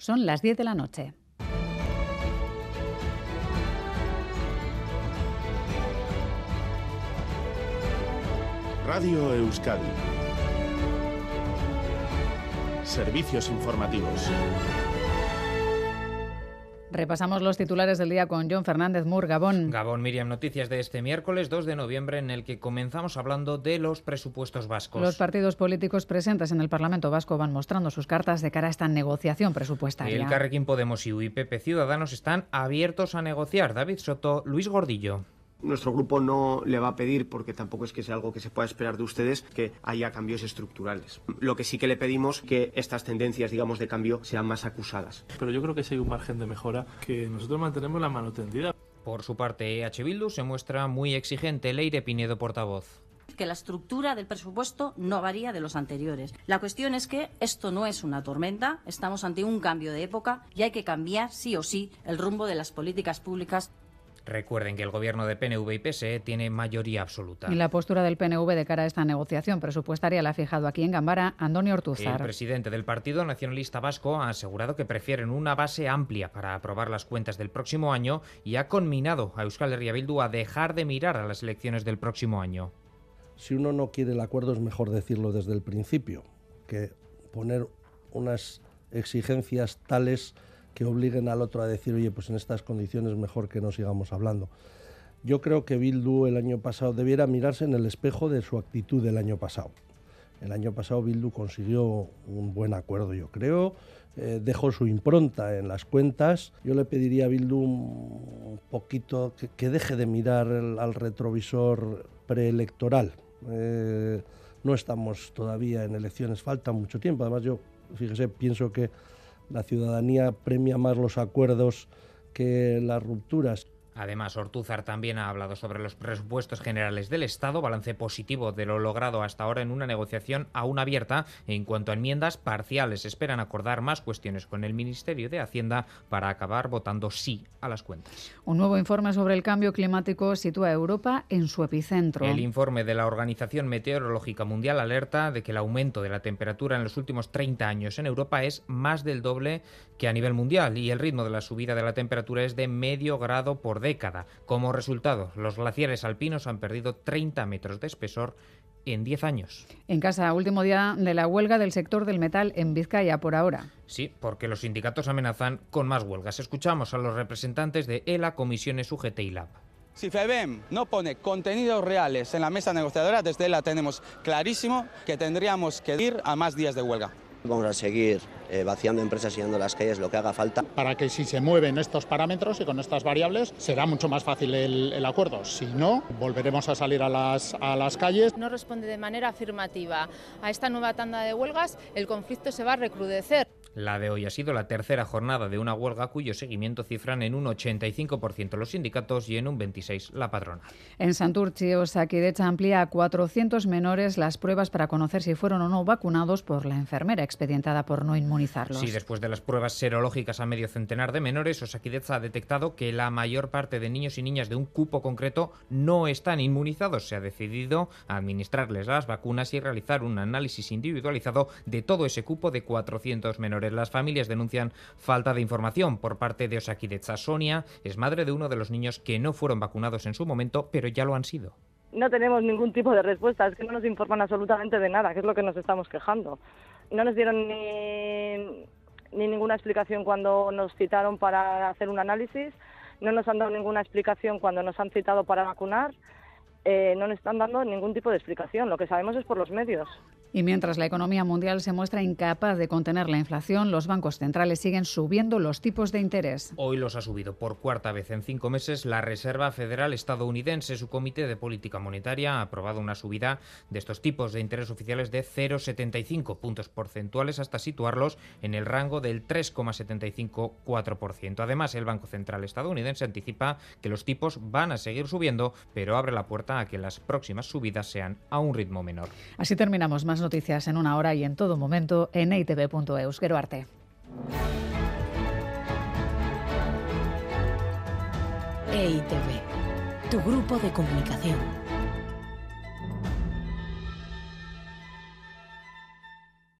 Son las 10 de la noche. Radio Euskadi. Servicios informativos. Repasamos los titulares del día con John Fernández Mur, Gabón. Gabón, Miriam, noticias de este miércoles 2 de noviembre en el que comenzamos hablando de los presupuestos vascos. Los partidos políticos presentes en el Parlamento vasco van mostrando sus cartas de cara a esta negociación presupuestaria. El Carrequín Podemos y UIPP Ciudadanos están abiertos a negociar. David Soto, Luis Gordillo. Nuestro grupo no le va a pedir, porque tampoco es que sea algo que se pueda esperar de ustedes, que haya cambios estructurales. Lo que sí que le pedimos que estas tendencias, digamos, de cambio sean más acusadas. Pero yo creo que sí hay un margen de mejora que nosotros mantenemos la mano tendida. Por su parte, EH Bildu se muestra muy exigente. Leire Pinedo, portavoz que la estructura del presupuesto no varía de los anteriores. La cuestión es que esto no es una tormenta, estamos ante un cambio de época y hay que cambiar sí o sí el rumbo de las políticas públicas Recuerden que el gobierno de PNV y PSE tiene mayoría absoluta. Y la postura del PNV de cara a esta negociación presupuestaria la ha fijado aquí en Gambara Antonio Ortuzar. El presidente del Partido Nacionalista Vasco ha asegurado que prefieren una base amplia para aprobar las cuentas del próximo año y ha conminado a Euskal Herria Bildu a dejar de mirar a las elecciones del próximo año. Si uno no quiere el acuerdo es mejor decirlo desde el principio, que poner unas exigencias tales que obliguen al otro a decir, oye, pues en estas condiciones mejor que no sigamos hablando. Yo creo que Bildu el año pasado debiera mirarse en el espejo de su actitud del año pasado. El año pasado Bildu consiguió un buen acuerdo, yo creo, eh, dejó su impronta en las cuentas. Yo le pediría a Bildu un poquito que, deje de mirar al retrovisor preelectoral. Eh, no estamos todavía en elecciones, falta mucho tiempo. Además, yo, fíjese, pienso que la ciudadanía premia más los acuerdos que las rupturas. Además, Ortúzar también ha hablado sobre los presupuestos generales del Estado, balance positivo de lo logrado hasta ahora en una negociación aún abierta. En cuanto a enmiendas parciales, esperan acordar más cuestiones con el Ministerio de Hacienda para acabar votando sí a las cuentas. Un nuevo informe sobre el cambio climático sitúa a Europa en su epicentro. El informe de la Organización Meteorológica Mundial alerta de que el aumento de la temperatura en los últimos 30 años en Europa es más del doble que a nivel mundial y el ritmo de la subida de la temperatura es de medio grado por década. Como resultado, los glaciares alpinos han perdido 30 metros de espesor en 10 años. En casa, último día de la huelga del sector del metal en Vizcaya por ahora. Sí, porque los sindicatos amenazan con más huelgas. Escuchamos a los representantes de ELA, Comisiones UGT y LAB. Si FEBEM no pone contenidos reales en la mesa negociadora, desde ELA tenemos clarísimo que tendríamos que ir a más días de huelga. Vamos a seguir eh, vaciando empresas y yendo a las calles lo que haga falta. Para que si se mueven estos parámetros y con estas variables será mucho más fácil el, el acuerdo. Si no, volveremos a salir a las, a las calles. No responde de manera afirmativa a esta nueva tanda de huelgas, el conflicto se va a recrudecer. La de hoy ha sido la tercera jornada de una huelga cuyo seguimiento cifran en un 85% los sindicatos y en un 26% la patrona. En Santurchi, Osakidecha amplía a 400 menores las pruebas para conocer si fueron o no vacunados por la enfermera expedientada por no inmunizarlos. Sí, después de las pruebas serológicas a medio centenar de menores, Osakidecha ha detectado que la mayor parte de niños y niñas de un cupo concreto no están inmunizados. Se ha decidido administrarles las vacunas y realizar un análisis individualizado de todo ese cupo de 400 menores. Las familias denuncian falta de información por parte de Osakidecha. Sonia es madre de uno de los niños que no fueron vacunados en su momento, pero ya lo han sido. No tenemos ningún tipo de respuesta, es que no nos informan absolutamente de nada, que es lo que nos estamos quejando. No nos dieron ni, ni ninguna explicación cuando nos citaron para hacer un análisis, no nos han dado ninguna explicación cuando nos han citado para vacunar. Eh, no nos están dando ningún tipo de explicación. Lo que sabemos es por los medios. Y mientras la economía mundial se muestra incapaz de contener la inflación, los bancos centrales siguen subiendo los tipos de interés. Hoy los ha subido por cuarta vez en cinco meses la Reserva Federal estadounidense. Su Comité de Política Monetaria ha aprobado una subida de estos tipos de interés oficiales de 0,75 puntos porcentuales hasta situarlos en el rango del 3,75-4%. Además, el Banco Central estadounidense anticipa que los tipos van a seguir subiendo, pero abre la puerta a que las próximas subidas sean a un ritmo menor. Así terminamos más noticias en una hora y en todo momento en itv.eus. Arte. EITV, tu grupo de comunicación.